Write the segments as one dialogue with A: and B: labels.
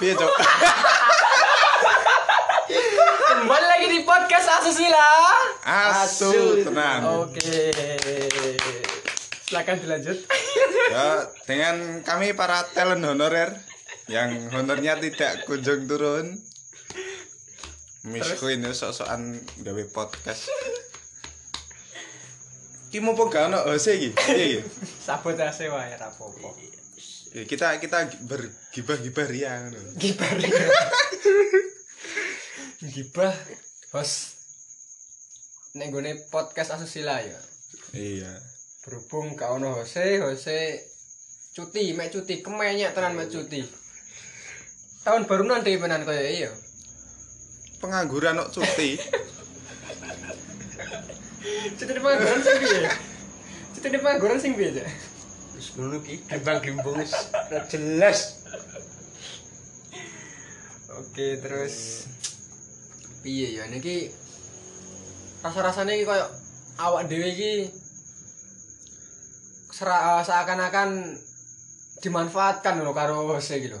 A: Piye, Cok?
B: Kembali lagi di podcast Asusila.
A: Asu, tenan.
B: Oke. Silakan dilanjut.
A: Ya, dengan kami para talent honorer yang honornya tidak kunjung turun. Miss Queen ya sok-sokan gawe podcast. Ki mumpung gak ono hose iki. Piye iki?
B: Sabotase wae ra apa-apa.
A: Ya, kita kita bergibah-gibah ria ngono.
B: Gibah. Gibah. Bos. Nek gone podcast Asusila ya.
A: Iya.
B: Berhubung gak ono Jose, Jose cuti, mek cuti, kemenyek tenan mek cuti. Tahun baru nanti menan kaya iya.
A: Pengangguran kok cuti.
B: Cuti di pengangguran sing piye? Cuti di pengangguran sing piye?
C: Wis ngono ki, gimbang-gimbung wis ora jelas.
B: Oke, terus piye ya niki rasa-rasane iki koyo awak dhewe iki sera- seakan-akan dimanfaatkan lho karo Jose iki lho.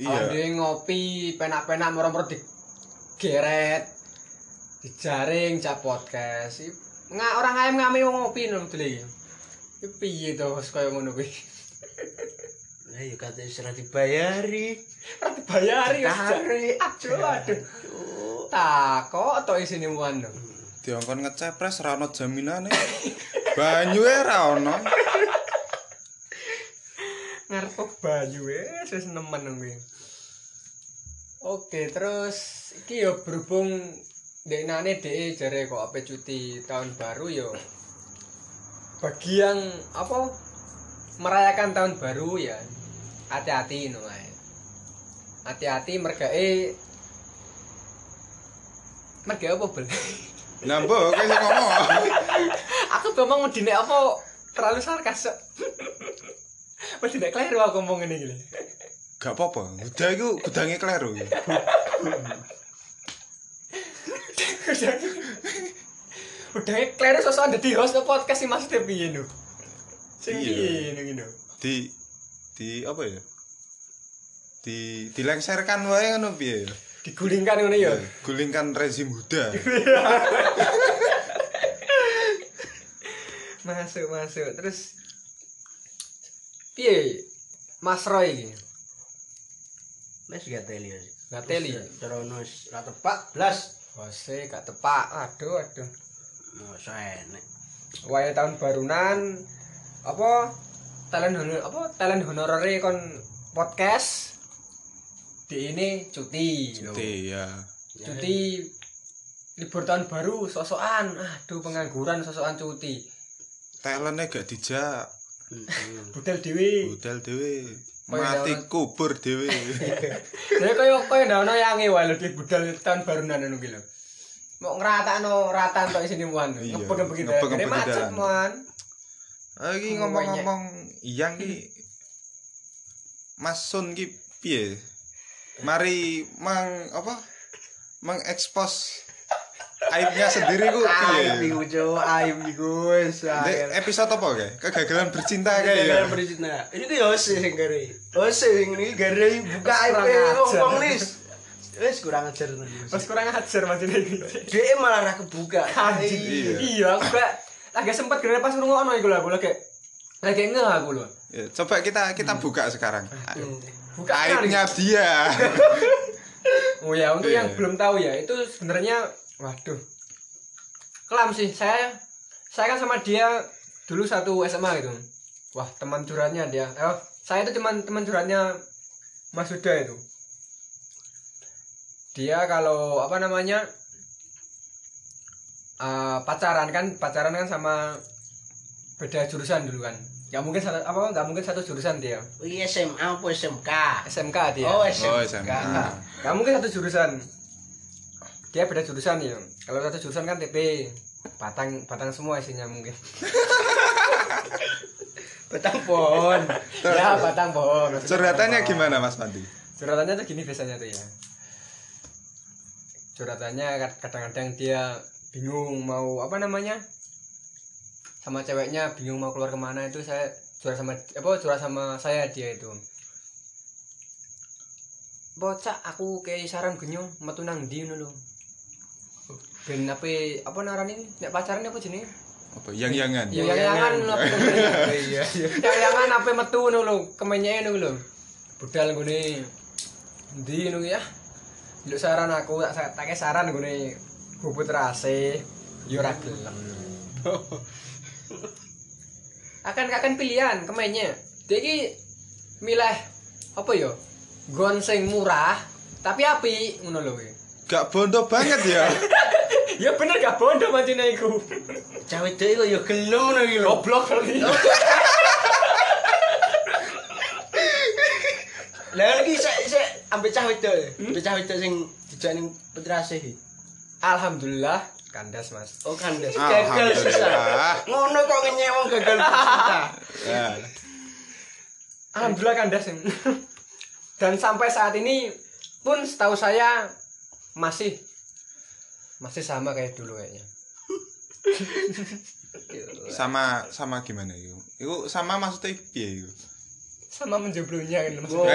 A: Iya.
B: dhewe ngopi, penak-penak moro-moro digeret, dijaring cak podcast. Nga orang ayam ngame ngopi lho iki. Piye to Jose koyo ngono kuwi?
C: Lah ya kate wis ora dibayari.
B: Ora dibayari wis.
C: Tarik.
B: Aduh, aduh. Takok to isine muan lho.
A: Diongkon ngecepres ra ono jaminane. Banyu e ra ono.
B: ngarepok banyu wis wis nemen kuwi. Oke, terus iki yo berhubung deknane dhek jare kok ape cuti tahun baru yo. Bagi yang apa merayakan tahun baru ya hati-hati no. Hati-hati mergae mergae apa bel?
A: Kok iso ngomong.
B: aku ngomong medine apa terlalu sarkas. Medine kleru aku ngomong ngene iki. lho.
A: Gak apa-apa. Udah iku gudange kleru.
B: Udah kleru sosokan dadi host no podcast sih maksudnya piye no? Sing
A: Iya.
B: piye no gitu.
A: Di di apa ya? Di dilengserkan wae ngono piye ya?
B: Digulingkan ngono ya.
A: Gulingkan rezim Huda.
B: Masuk masuk terus piye Mas Roy iki?
C: Wis gak teli.
B: Gak teli.
C: Terono wis ora tepak blas.
B: Hose gak tepak. Aduh aduh.
C: Masa enek.
B: Wae tahun barunan apa talent honor apa talent honorere kon podcast di ini cuti lho.
A: Cuti ya.
B: cuti libur tahun baru sosokan aduh pengangguran sosokan cuti
A: Talentnya gak dijak.
B: Budal dewi
A: Budal dhewe.
B: Iya,
A: Mati kubur dhewe.
B: jadi kaya kaya ndak ono yange wae lho di budal tahun barunan anu ki lho mau ngeratakno ratan tok isine muan
A: Iya,
B: ngepek-ngepek
A: ngepek-ngepek
B: dalan macet
A: dalan.
B: muan
A: Ah, ngomong-ngomong iyang ki Mas Sun ki piye? Mari mang apa? Mengekspos aibnya sendiri ku
C: Aib
A: piye?
C: iku cowok aib iku wis.
A: Episode apa kayak? Kegagalan bercinta kayak ya?
C: Kegagalan bercinta. Ini tuh Yose sing gare. Yose sing ini gare buka aib wong nis. Wis kurang ajar tenan.
B: Mas kurang ajar maksudnya iki
C: Dia malah ra kebuka.
A: Iya.
B: iya aku gak lagi sempat gara pas ngrungokno iku lho aku lagi lagi ngeh aku lho
A: Ya, coba kita kita buka sekarang.
B: buka kan
A: Aibnya dia.
B: Oh ya, untuk
A: Iya.
B: yang belum tahu ya, itu sebenarnya waduh. Kelam sih. Saya saya kan sama dia dulu satu SMA gitu. Wah, teman curhatnya dia. Eh, saya itu teman teman curhatnya Mas Huda itu. Dia kalau apa namanya? eh, pacaran kan pacaran kan sama beda jurusan dulu kan nggak mungkin satu apa nggak mungkin satu jurusan dia
C: Wih SMA apa SMK?
B: SMK dia
C: Oh
A: Oh,
C: SMK.
A: SMA.
B: Nggak mungkin satu jurusan. Dia beda jurusan ya. Kalau satu jurusan kan TP batang batang semua isinya mungkin.
C: Batang pohon.
B: ya batang pohon.
A: Curhatannya
B: pohon.
A: gimana Mas Pandi?
B: Curhatannya tuh gini biasanya tuh ya. Curhatannya kad- kadang-kadang dia bingung mau apa namanya sama ceweknya bingung mau keluar ke mana itu saya curhat sama apa curhat sama saya dia itu bocah aku kayak saran genyo metu nang ndi ngono lho. Ben apa apa narani nek pacaran apa jenenge?
A: apa yang-yangan
B: Ya yang-yangan lho.
C: Iya iya.
B: Yang-yangan apa metu ngono lho, kemenye ngono lho. Budal nggone ndi ngono ya. Lho saran aku tak tak saran nggone bubut rase yo ora gelem. akan akan pilihan. Dia iki milih apa ya? Gon sing murah tapi api ngono lho.
A: gak bondo banget ya
B: Ya bener gak bondo mancine iku.
C: Cawe dek kok ya gelem ngono iki lho.
B: Goblok berarti.
C: Lah iki sik ambek cah wedok. ya? Ambek cah wedok sing dijak ning petrase.
B: Alhamdulillah kandas Mas.
C: Oh kan gagal susah.
A: Alhamdulillah.
C: Ngono kok ngenyek wong gagal cinta.
A: ya
B: Alhamdulillah kandas. Dan sampai saat ini pun setahu saya masih masih sama kayak dulu kayaknya.
A: sama sama gimana itu itu sama maksudnya piye itu
B: Sama menjoblonya kan.
C: Oh.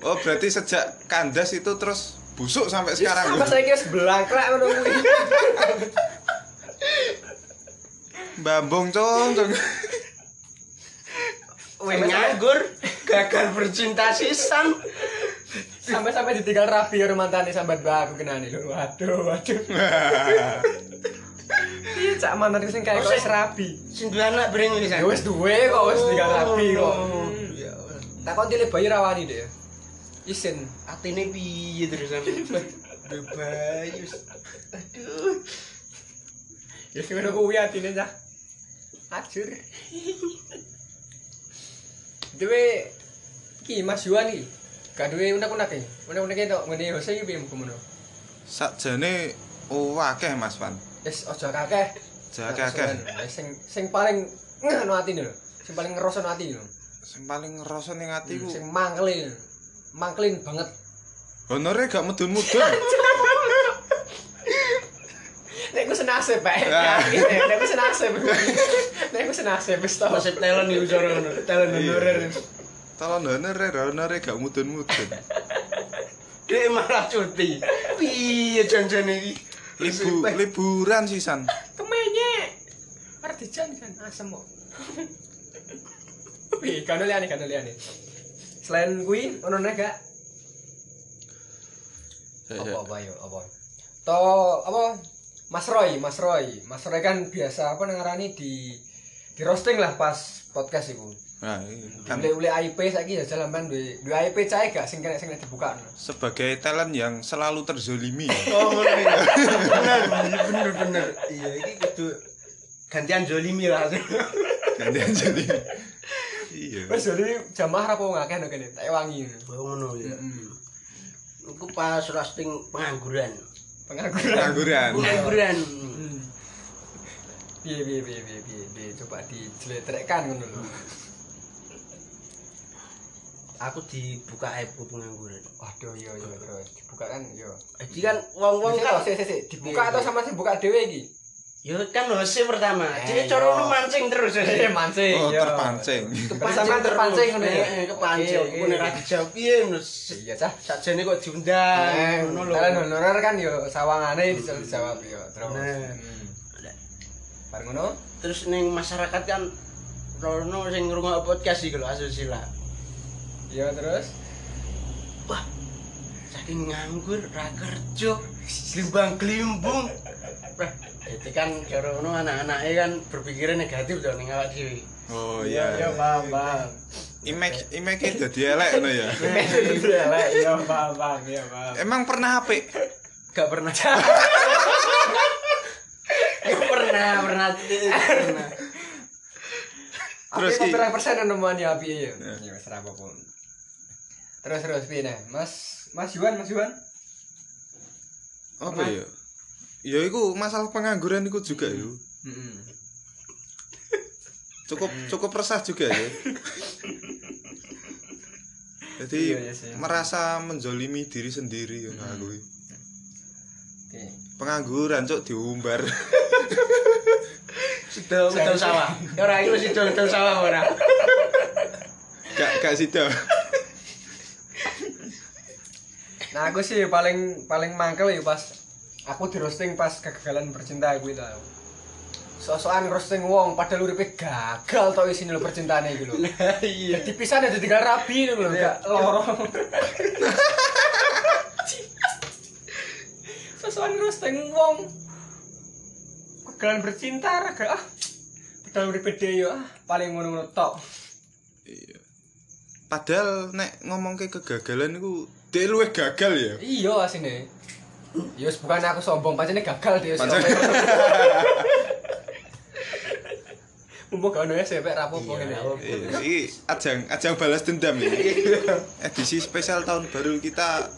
A: Oh berarti sejak kandas itu terus busuk sampai sekarang
B: Sama saya kira sebelangkrak ngono kuwi.
A: bambung cung cung
C: Weh nganggur, gagal bercinta sisan.
B: Sampai-sampai ditinggal rapi karo mantane sambat mbak aku kenani lho. Waduh, waduh. Iya, cak mantan sing kayak kok wis rabi.
C: Sing duwe anak bring iki
B: Ya wis duwe kok wis tinggal rapi kok.
C: Oh, Ya.
B: Tak kon tile bayi rawani deh. Isin.
C: Atine piye terusan? Bebayus. Aduh.
B: Ya sing ngono kuwi atine cah. Ajur. Dewe iki Mas Yuan iki. Gak duwe unek-unek iki. Unek-unek tok ngene Jose iki piye ngono.
A: sakjane oh akeh Mas Wan
B: Wis aja kakeh.
A: Aja akeh.
B: Wis Sing sing paling ngono atine lho. Sing paling ngeroso ati lho.
A: sing paling ngerasa ning atiku
B: Sing mangkelin. Mangkelin banget.
A: honore gak mudun-mudun
B: Nek ku senasib, Pak.
A: Ah.
B: Nek ku senasib. Nek ku senasib wis to.
C: Masih talent iki cara ngono. Talent honorer.
A: tolong honore honore gak mudun-mudun
C: Dek malah cuti. Piye janjane iki?
A: Libu, liburan sisan
B: Kemenye. Dijan kan asem kok. Piye kan liane kan liane. Selain kuwi ono nek gak apa apa yo apa. To apa Mas Roy, Mas Roy. Mas Roy kan biasa apa ngarani di di roasting lah pas podcast iku.
A: nah ini kan
B: Ule IP saiki ya jalan ban duwe duwe IP cae gak sing kena sing dibuka.
A: sebagai talent yang selalu terzolimi ya.
C: Oh ngono. Bener, bener bener. Iya iki kudu gantian Zolimi lah.
A: gantian jadi iya
B: Wes jadi jamaah apa ngakeh nek kene tak wangi.
C: Oh ngono ya.
B: Heeh.
C: Iku pas roasting pengangguran.
B: Pengangguran.
A: pengangguran
C: Pengangguran.
B: Hmm. Piye piye piye piye piye piye coba dijeletrekkan ngono lho.
C: Aku dibuka aib ku pengangguran.
B: Waduh iya iya terus dibuka kan yo.
C: Jadi kan wong-wong kan
B: sik sik sik dibuka atau sama sing buka dhewe iki?
C: Ya kan Hose pertama.
B: Eh,
C: Jadi cara lu mancing terus.
B: Eh mancing.
A: oh terpancing
B: Sama terpancing ngono ya.
C: Eh, kepancing.
B: Oke,
C: Ku
B: oke.
C: nek ra dijawab piye.
B: Iya cah.
C: Sakjane kok diundang
B: Eh,
C: ngono lho.
B: Kalian honorer kan yo sawangane dijawab dijawab yo terus. Hmm. Bar ngono?
C: Terus ning masyarakat kan rono sing ngrungok podcast iki lho asusila.
B: Iya terus.
C: Wah, saking nganggur ra kerja, glimbang itu kan cara ngono anak-anake kan berpikiran negatif to ning awak dhewe.
A: oh iya
B: Iya paham paham.
A: image image dadi elek ngono ya
B: Iya paham paham iya paham.
A: emang pernah apik
C: Gak pernah. Gak pernah, pernah, pernah.
A: Terus ki-
B: berapa persen nemuan ya api ya? Ya wis apa-apa. Terus terus piye nah? Mas Mas Yuan, Mas Yuan.
A: apa ya ya iku masalah pengangguran iku juga yo
B: Heeh.
A: cukup cukup resah juga ya jadi
B: Iya, iya sih.
A: merasa menzolimi diri sendiri ya aku.
B: Oke.
A: pengangguran cok diumbar
C: Sudah ngedol sawah. Ora iki wis sudah ngedol sawah ora.
A: gak gak
B: Nah, aku sih paling paling mangkel ya pas aku di roasting pas kegagalan bercinta gue tau. Sosokan roasting wong padahal uripe gagal tau isine lho percintaane iki lho.
C: iya
B: Jadi pisan ada tinggal rapi lho lho, gak lorong. Sosokan roasting wong kegagalan bercinta raga ah. Padahal uripe dhewe ah paling ngono-ngono tok.
A: Iya. Padahal nek ngomong ke kegagalan iku dia luwih gagal ya.
B: Iya asine. Ya wis bukan aku sombong, pancene gagal dia
A: Pancen-
B: Mumpung gak ono ya sepek rapopo ngene.
A: Iya, iki ajang ajang balas dendam ini. Edisi spesial tahun baru kita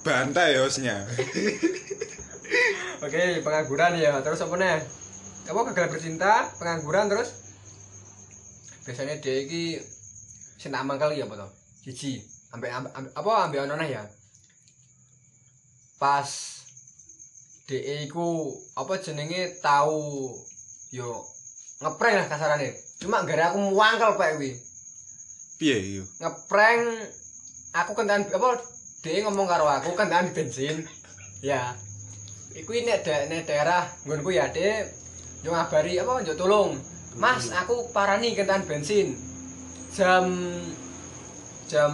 A: bantai hostnya.
B: Oke, pengangguran ya. Terus apa nih? Apa gagal bercinta, pengangguran terus biasanya dia iki sing tak mangkal ya apa to? Siji, ambek ambek- ambek- apa ambek ono neh ya. Pas DE iku apa jenenge tahu yo ngeprank lah kasarane. Cuma gara aku muangkel pak kuwi.
A: Piye yo?
B: ngeprank aku kentaan apa dia ngomong karo aku kentaan bensin ya iku ini ada nek daerah nggonku ya dia yo ngabari apa yo tolong mas aku parani kentaan bensin jam jam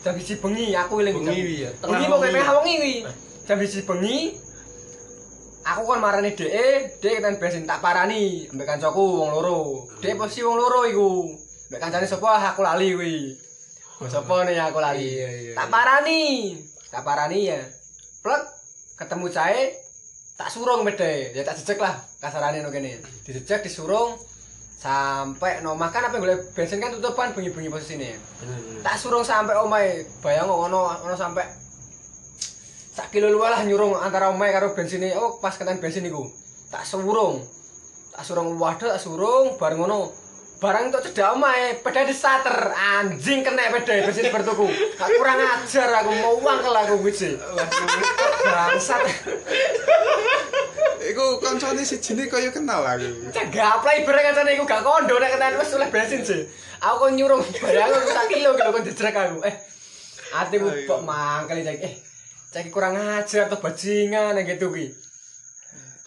B: jam biji bengi aku eling jam
C: Bengi, ya.
B: bengi
C: Tengah
B: mau
C: wengi.
B: kuwi jam biji bengi aku kan marani DE, DE kan bensin tak parani ambek kancaku wong loro. DE posisi wong loro iku. Ambek kancane sapa aku lali kuwi. Sapa nih aku lali.
C: Iya, iya,
B: Tak
C: iya.
B: parani. Tak parani ya. Plek ketemu cahe tak surung mede. Ya tak jejek lah kasarane no kene. Dijejek disurung sampai no makan apa golek bensin kan tutupan bengi-bengi posisine. Tak surung sampai omae. Bayang ono ono sampai sak kilo luwih lah nyurung antara omae karo bensine. Oh, pas kenaan bensin iku. Tak surung. Tak surung wadah, tak surung bareng ngono. Barang untuk cedak omae, peda di starter. Anjing kena peda bensin bertuku. Gak kurang ajar aku mau wangkel aku kuwi. Bangsat.
A: Iku koncone sijine kaya kenal aku.
B: Cegaplay bareng kancane iku gak kondo nek kenaan wis oleh bensin sih. Aku kon nyurung barang aku sak kilo kilo kon dijrek aku. Eh. Atiku kok mangkel cek. Eh. Cek kurang ajar atau bajingan yang gitu ki.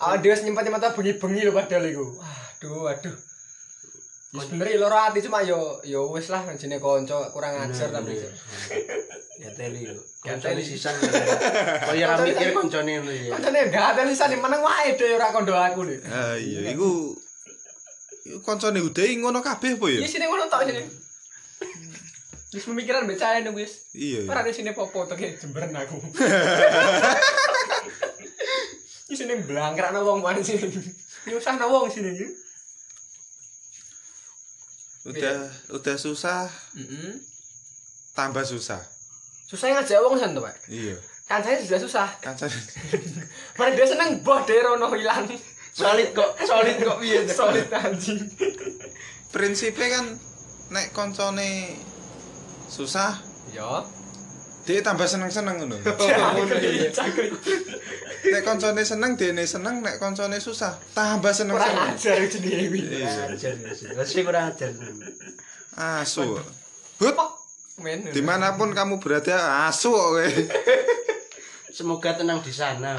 B: Awak dhewe wis nyimpen mata bengi-bengi lho padahal iku. Aduh, aduh. Ya sebenernya loro ati cuma yo yo wis lah jenenge kanca kurang ajar tapi.
C: ya teli
B: Ya
C: kancane
B: teli.
C: sisan kaya ra mikir kancane ngono ya
B: Kancane gak ada lisan meneng wae dhewe ora kondo aku lho.
A: Ah iya, iku iku koncone Udai ngono kabeh apa ya?
B: Iya sini ngono tok sini. Wis pemikiran mbek cahe nunggu wis.
A: Iya.
B: Ora di sini popo to kayak jemberen aku. Di sini blangkrak wong mana sini. Nyusah wong sini.
A: Udah udah susah,
B: Heeh.
A: tambah susah.
B: Susah ngajak wong san to, Pak.
A: Iya.
B: Kan saya sudah susah.
A: Kancane
B: Bareng dia seneng boh deh rono hilang.
C: solid kok solid kok piye?
B: Solid anjing.
A: prinsipnya kan nek koncone susah,
B: Ya.
A: dia tambah seneng-seneng ngono.
B: Cakri, cakri.
A: nek koncone seneng, dene seneng, nek koncone susah, tambah
B: Kurang
A: seneng-seneng.
B: ajar dewi.
A: Iya.
C: ajar masih kurang ajar
A: Asu. Hut,
B: di
A: mana pun kamu berada, asu kok kowe.
C: semoga tenang di sana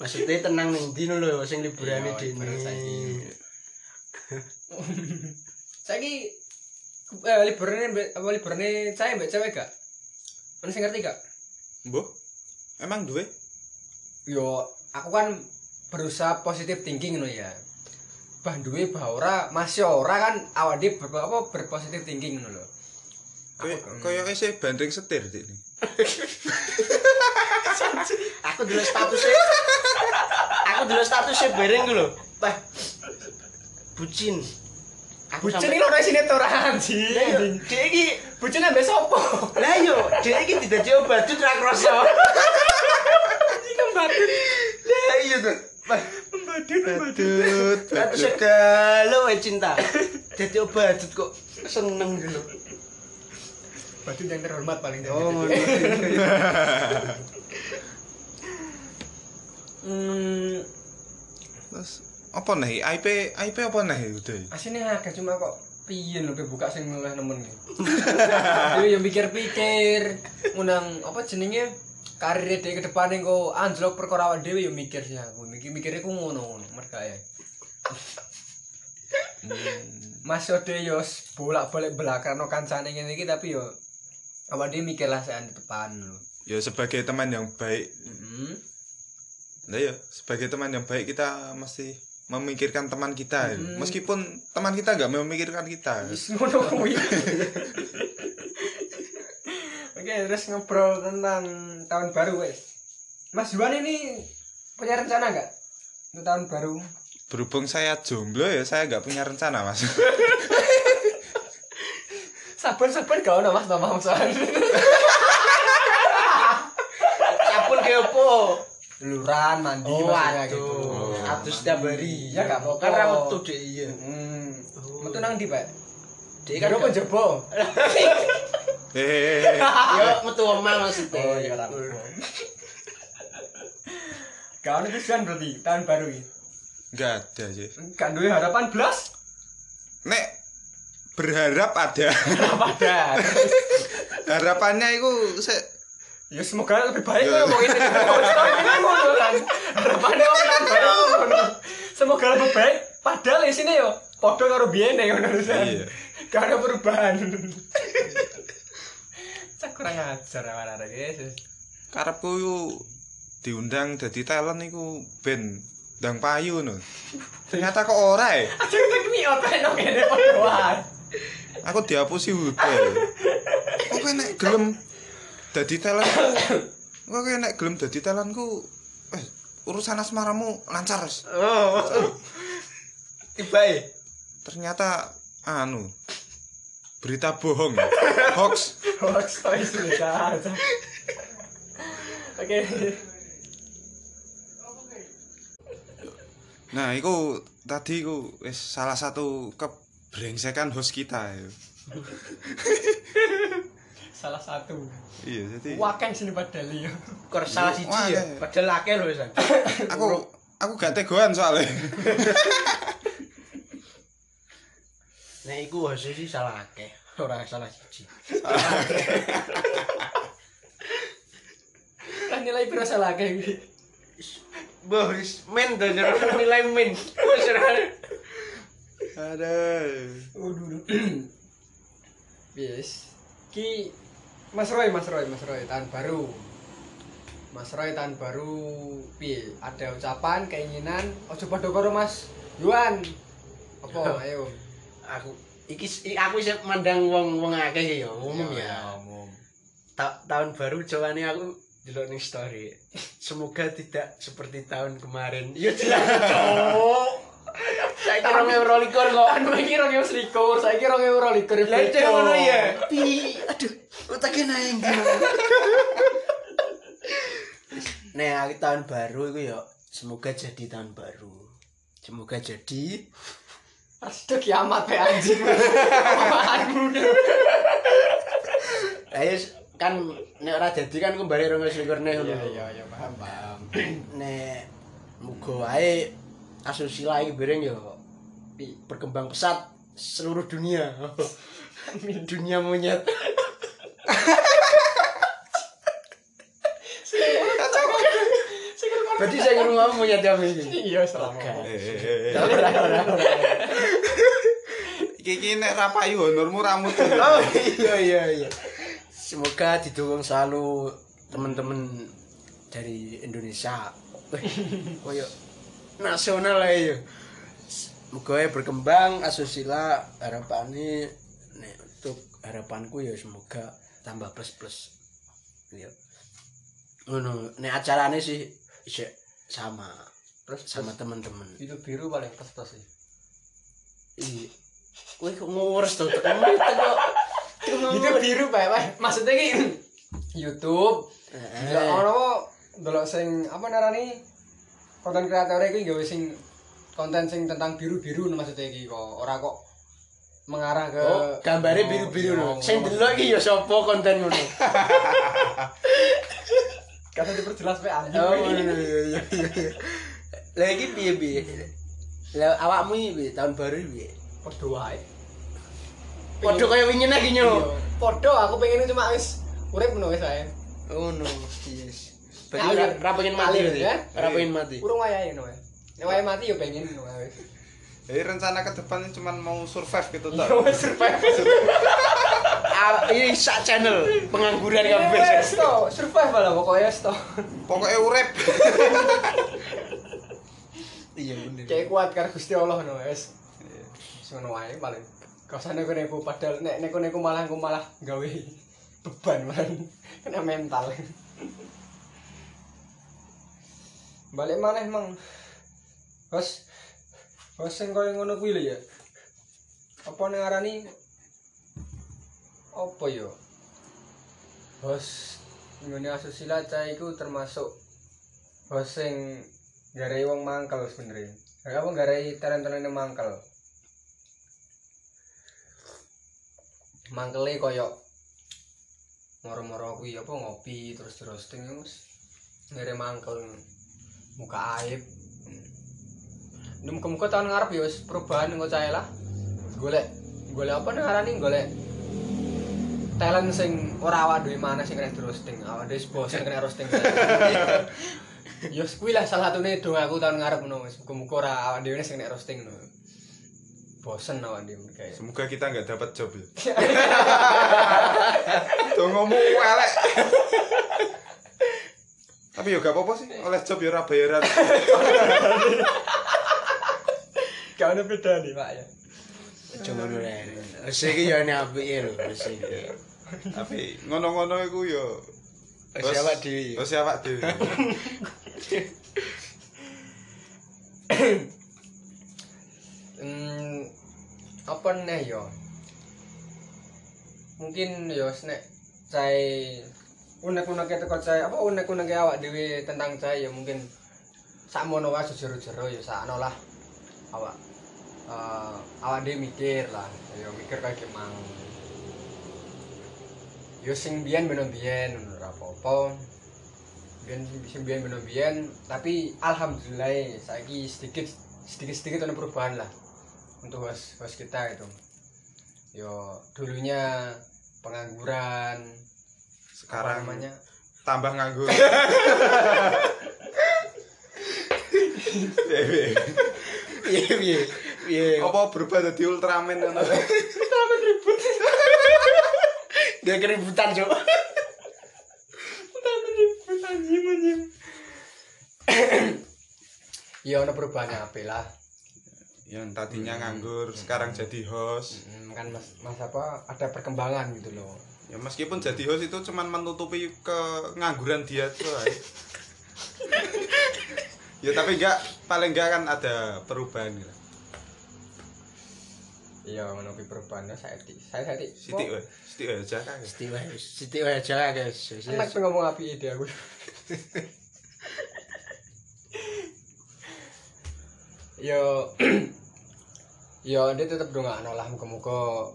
C: maksudnya tenang ning ndi lho sing liburane
B: Iya,
C: dene
B: ibarat saiki. Eh liburane apa liburane saya mbek cewek gak? Mana sing ngerti gak?
A: Mbah. Emang duwe?
B: Yo, aku kan berusaha positive thinking ngono ya. Bah duwe bah ora, masih ora kan awak dhewe ber, apa berpositive thinking ngono lho.
A: Koyo isih bandring setir dik ini.
C: aku dulu statusnya aku dulu statusnya bareng lho Pak bucin aku
B: Bucin
C: sampe-
B: iki lho sini ora anjing.
C: Lah yo,
B: anjing.
C: dia iki
B: Bucin ambek sapa?
C: lah yo dia iki tidak jauh badut ra kroso
B: Iki kan badut.
C: lah iya tuh
B: Badut,
A: Badut, badut.
C: galau wae cinta jadi badut kok seneng dulu
B: Badut yang terhormat paling
C: oh.
B: Hmm,
A: Terus apa nih? IP IP apa nih udah?
B: asine agak cuma kok piye lho pe buka sing mulai nemen. Dewe yo mikir-pikir ngundang apa jenenge karir dhewe ke depan kok anjlok perkara awake dhewe yo mikir sih aku. Mikir-mikire ku ngono-ngono mergawe. Mas Ode yo bolak-balik belakang no kancane ngene iki tapi yo awak dhewe mikir lah saya di depan lho.
A: Ya sebagai teman yang baik,
B: Heeh.
A: nah ya sebagai teman yang baik kita mesti memikirkan teman kita. ya.
B: Mm.
A: Meskipun teman kita nggak memikirkan kita.
B: Oke, terus ngobrol tentang tahun baru wes. Mas Juan ini punya rencana nggak untuk tahun baru?
A: Berhubung saya jomblo ya saya nggak punya rencana mas.
B: Sabar-sabar gak ono Mas nama Mas.
C: Sabun ke opo?
B: Luran mandi
C: Oh,
B: maksudnya
C: aduh.
B: gitu.
C: Aduh setiap hari.
B: Ya, gak.
C: Kan ra metu Dek, iya.
B: Hmm. Metu nang ndi, Pak?
C: Dek
B: Kan apa
C: gak-
B: jebo?
C: Yo metu omah maksudnya.
B: Oh, iya apa. Gak ono tujuan berarti tahun baru ini.
A: Nggak ada sih.
B: Gak duwe harapan blas?
A: Nek berharap ada.
B: Apa ada?
A: Harapannya itu saya
B: Ya semoga lebih baik
A: ya
B: mau ini. Ini ngono kan. Harapannya wong tahun baru ngono. Semoga lebih baik. Padahal di sini yo padha karo biyen ya ngono.
A: Iya.
B: Gak ada perubahan. Cak kurang ajar awan-awan guys.
A: karepku yo diundang jadi talent iku ben ndang payu no. Ternyata kok ora ya.
B: Aja kita kini apa nang kene padha wae.
A: Aku dihapusi hotel. Kok kowe nek gelem dadi talent Kok kowe nek gelem dadi talentku urusan asmaramu lancar Res.
C: Oh. Ya.
A: Ternyata anu berita bohong hoax
B: Hoax sudah. Oke.
A: nah itu tadi itu salah satu kebrengsekan host kita ya.
B: Salah satu.
A: iya jadi
B: Wakan sini padahal ya.
C: Kor salah siji ya. Padahal akeh lho wisan.
A: aku aku gak tegoan soalnya
C: Nek iku host sih salah akeh. Ora salah siji.
B: Kan nilai pira salah kayak gitu.
C: Boris men to jero nilai min. Wis ora.
A: ada
B: Waduh. Yes. Ki Mas Roy, Mas Roy, Mas Roy, tahun baru. Mas Roy tahun baru piye? Ada ucapan, keinginan, ojo padha karo Mas Yuan. Apa? Ayo.
C: Aku iki aku sih mandang wong-wong akeh ya, umum ya.
B: umum.
C: Ta- tahun baru jawane aku delok ning story. Semoga tidak seperti tahun kemarin. Ya jelas, kira euro likur kok.
B: Anu iki 2021, saiki 2022.
C: Lah ngono ya. Pi, aduh, otaknya naik Nah, tahun baru itu ya semoga jadi tahun baru. Semoga jadi
B: Aduh kiamat pe anjing.
C: Ayo kan nek ora dadi kan kembali rong selikur neh ngono.
B: Iya iya iya paham paham.
C: Nek muga wae asusila iki bareng ya berkembang pesat seluruh dunia. dunia monyet. Berarti saya ngomong monyet ya ini.
B: Iya selama.
A: eh
C: Ora ora ora.
A: iki iki nek ra payu honormu ramu
C: Oh iya iya iya. Semoga didukung selalu teman-teman dari Indonesia. Koyo nasional lah ya. Semoga ya berkembang asusila harapannya nek untuk harapanku ya semoga tambah plus plus. Ya. Ngono, nek acarane sih isih sama
B: Terus
C: sama teman-teman.
B: itu biru paling pas-pas sih.
C: Iya. Kowe kok ngurus to tekan kok.
B: itu biru pak pak maksudnya ki YouTube
C: Eh.
B: Delok ono delok sing apa narani konten kreator iki gawe sing konten sing tentang biru-biru maksudnya iki kok ora kok mengarah ke
C: Oh, gambarnya biru-biru
B: Oh,
C: lho. Sing delok iki ya sapa konten ngono.
B: kata diperjelas pe anjing
C: Oh, iya iya iya iya. Lah iki piye piye? Lah awakmu iki piye? tahun baru iki piye?
B: padha wae
C: Padha kaya wingi nek iki
B: Iya.
C: nyo.
B: Podo aku pengen cuma wis urip ngono wis ae.
C: Oh no, yes. Berarti
B: Ngalir.
C: ra- ra pengen mati
B: ya?
C: Ra pengen mati.
B: Urung wayahe ngono ae. Nek wayahe mati yo pengen ngono ae.
A: Jadi rencana ke depan cuma mau survive gitu toh.
B: wis survive.
C: Ini sak channel pengangguran kabeh.
B: Wis to, survive lah pokoknya to.
A: Pokoknya urip.
C: Iya bener.
B: Kayak kuat karo Gusti Allah ngono wis. Wis ngono wae paling. Kasane kene aku padahal nek nek kene aku malah aku malah gawe beban man. Kena mental. Balik maneh mang. Bos. Bos sing koyo ngono kuwi ya. Apa ning arani apa yo? Bos ngene asusila cah iku termasuk bos sing wong mangkel sebenarnya. Garai apa garai talent-talente mangkel. Mangkele koyo moro-moro kuwi apa ngopi terus terus terus ngere mangkel muka aib. Num muka tahun ngarep ya wis perubahan engko cae lah. Golek golek apa nang arani golek talent sing ora awak dhewe mana sing kena roasting. Awak dhewe bosen kena roasting. Ya kuwi lah salah satune dong aku tahun ngarep ngono wis muga-muga ora awak dhewe sing nek roasting ngono. Bosen awak dhewe kayak.
A: Semoga kita nggak dapat job ya. Ngomong elek. Tapi ya gak apa-apa sih, oleh job ya ora bayaran.
B: Gak ada beda nih, Pak ya.
C: Cuma ngono ae. Wis iki yo ana apike lho, wis iki.
A: Tapi ngono-ngono iku ya
C: Wis awak dhewe.
A: Wis awak dhewe.
B: Hmm, apa nih yo? Mungkin yo nek cai unek-unek teko cai apa unek-unek awak dhewe tentang cai ya mungkin sakmono wae jero-jero ya sakno lah. Awak eh awak dhewe mikir lah, yo mikir kayak gimana. Yo sing biyen beno biyen ngono ora apa-apa. Biyen sing biyen beno biyen, tapi alhamdulillah saiki sedikit sedikit-sedikit ada perubahan lah untuk host host kita itu. Yo dulunya pengangguran, apa
A: Sekarang
B: namanya?
A: tambah nganggur. Piye,
C: Piye piye. Piye.
A: Apa berubah jadi Ultraman ngono?
C: Dia keributan, Cuk.
B: Ya ada perubahannya apa lah.
A: Yang tadinya nganggur, sekarang jadi host.
B: Hmm, kan mas, mas apa ada perkembangan gitu loh.
A: Ya meskipun jadi host itu cuman menutupi kengangguran dia tuh. ya tapi enggak paling enggak kan ada perubahan gitu.
B: Iya menutupi perubahannya saya di saya saya di.
A: Siti wae, siti wae aja kan.
C: Siti wae, siti wae aja guys.
B: Enak tuh ngomong api ide aku. yo yo dia tetap dong nggak lah muka-muka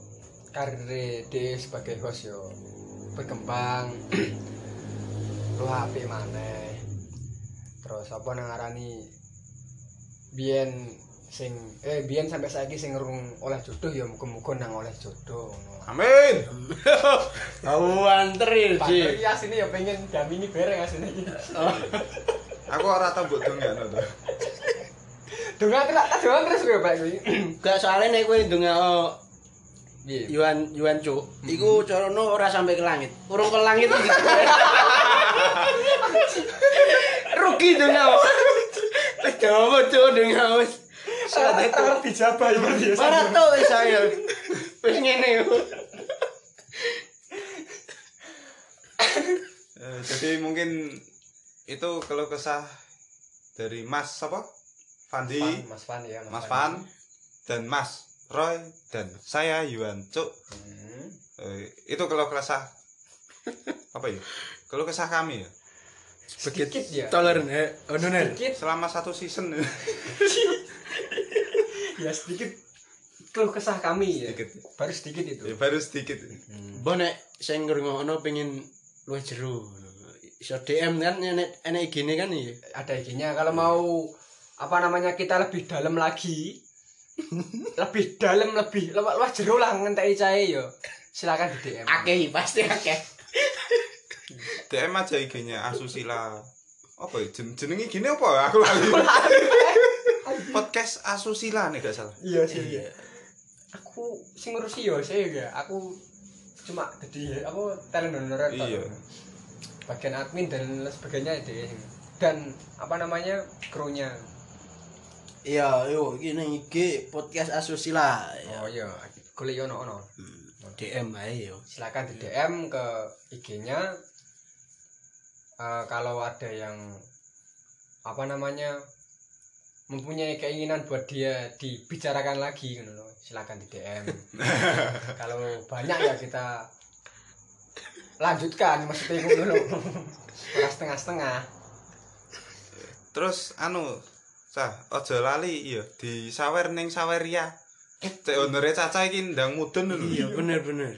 B: karir dia sebagai host yo berkembang lu HP mana terus apa nang ngarani biyen sing eh biyen sampai saiki sing ngerung oleh jodoh ya muga-muga nang oleh jodoh.
A: Amin.
C: Aku antri,
B: Padahal
C: Ji.
B: iki asine ya pengen jamini bareng asine iki.
A: Aku ora tau mbok dongakno to.
B: Dongan terus tak dongan terus kowe Pak kuwi.
C: Gak soalnya nek kowe ndongakno
B: Piye?
C: Yuan Yuan Cuk, iku carane ora sampai ke langit. Urung ke langit iki. Rugi dong kau. Wis dawa Cuk ndongakno wis. Salah
B: Tangan dijabah ya berarti ya.
C: Para to wis saya. Wis ngene yo.
A: Eh, jadi mungkin itu kalau kesah dari Mas apa? Fandi,
B: Fan, Mas Fan ya,
A: Mas Fan dan Mas Roy dan saya Yuan Cuk.
B: Hmm.
A: Eh, itu kalau kesah apa ya? Kalau kesah kami ya.
B: Sedikit ya.
C: Toleran eh ono ner.
B: Sedikit
A: Selama satu season
B: ya sedikit keluh kesah kami ya.
A: Sedikit.
B: Baru sedikit itu.
A: ya, baru sedikit.
C: Mbok nek sing ngrungokno pengen luwih jero. Iso DM kan enek enek IG-ne kan iya.
B: Ada IG-nya kalau mau apa namanya kita lebih dalam lagi lebih dalam lebih luas luas jero lah ngenteki cahe yo silakan di DM
C: Akeh pasti akeh.
A: DM aja IG-nya Asusila. Apa ya? Jen jenenge gini apa? Aku lali. Podcast Asusila nih gak salah.
B: iya sih iya aku sing ngurusi yo saya ya aku cuma jadi apa talent toh.
A: Iya.
B: bagian admin dan lain sebagainya deh dan apa namanya krunya
C: Iya, yo ini iki podcast asusila. Ya.
B: oh iya golek yo ono ono
C: DM ae yo.
B: silakan di DM ke IG-nya Eh, kalau ada yang apa namanya mempunyai keinginan buat dia dibicarakan lagi gitu loh silakan di DM kalau banyak ya kita lanjutkan maksudnya itu dulu ora setengah-setengah
A: Terus anu, sah, ojo lali iya di sawer ning saweria. Cek honore Caca iki ndang mudun lho.
C: Iya, bener bener.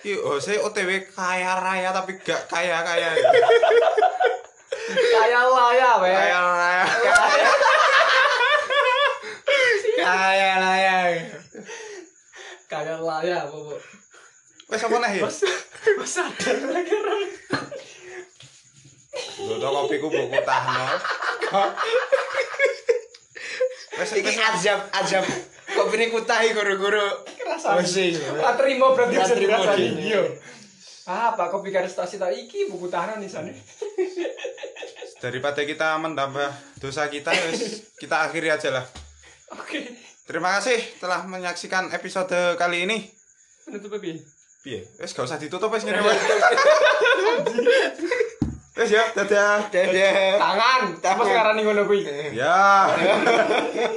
A: Iki oh saya OTW kaya raya tapi gak kaya kaya.
B: kayak lah ya we
A: Kaya.
C: Kaya lah ya.
B: kayak lah ya bu
A: Wes apa nih?
B: mas mas ada lagi orang
A: Lho kopiku buku tahno. Wes
C: Iki azab. Kopi ini kutahi guru-guru.
B: kerasa tak terima berarti apa kopi karestasi tak iki buku tahanan di sana
A: daripada kita menambah dosa kita wes kita akhiri aja lah.
B: oke
A: Terima kasih telah menyaksikan episode kali ini.
B: menutup piye
A: Piye? Wes gak usah ditutup wes ngene. Wes ya, dadah.
C: Dadah.
B: tangan apa sekarang nih ngono kuwi
A: Ya.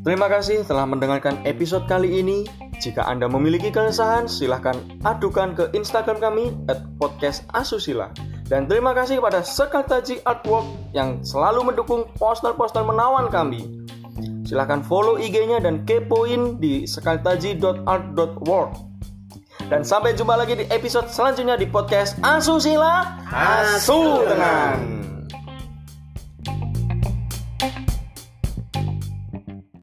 D: Terima kasih telah mendengarkan episode kali ini. Jika Anda memiliki keresahan, silahkan adukan ke Instagram kami at podcast asusila. Dan terima kasih kepada Sekartaji Artwork yang selalu mendukung poster-poster menawan kami. Silahkan follow IG-nya dan kepoin di sekartaji.art.world. Dan sampai jumpa lagi di episode selanjutnya di podcast Asusila Asu Tenang.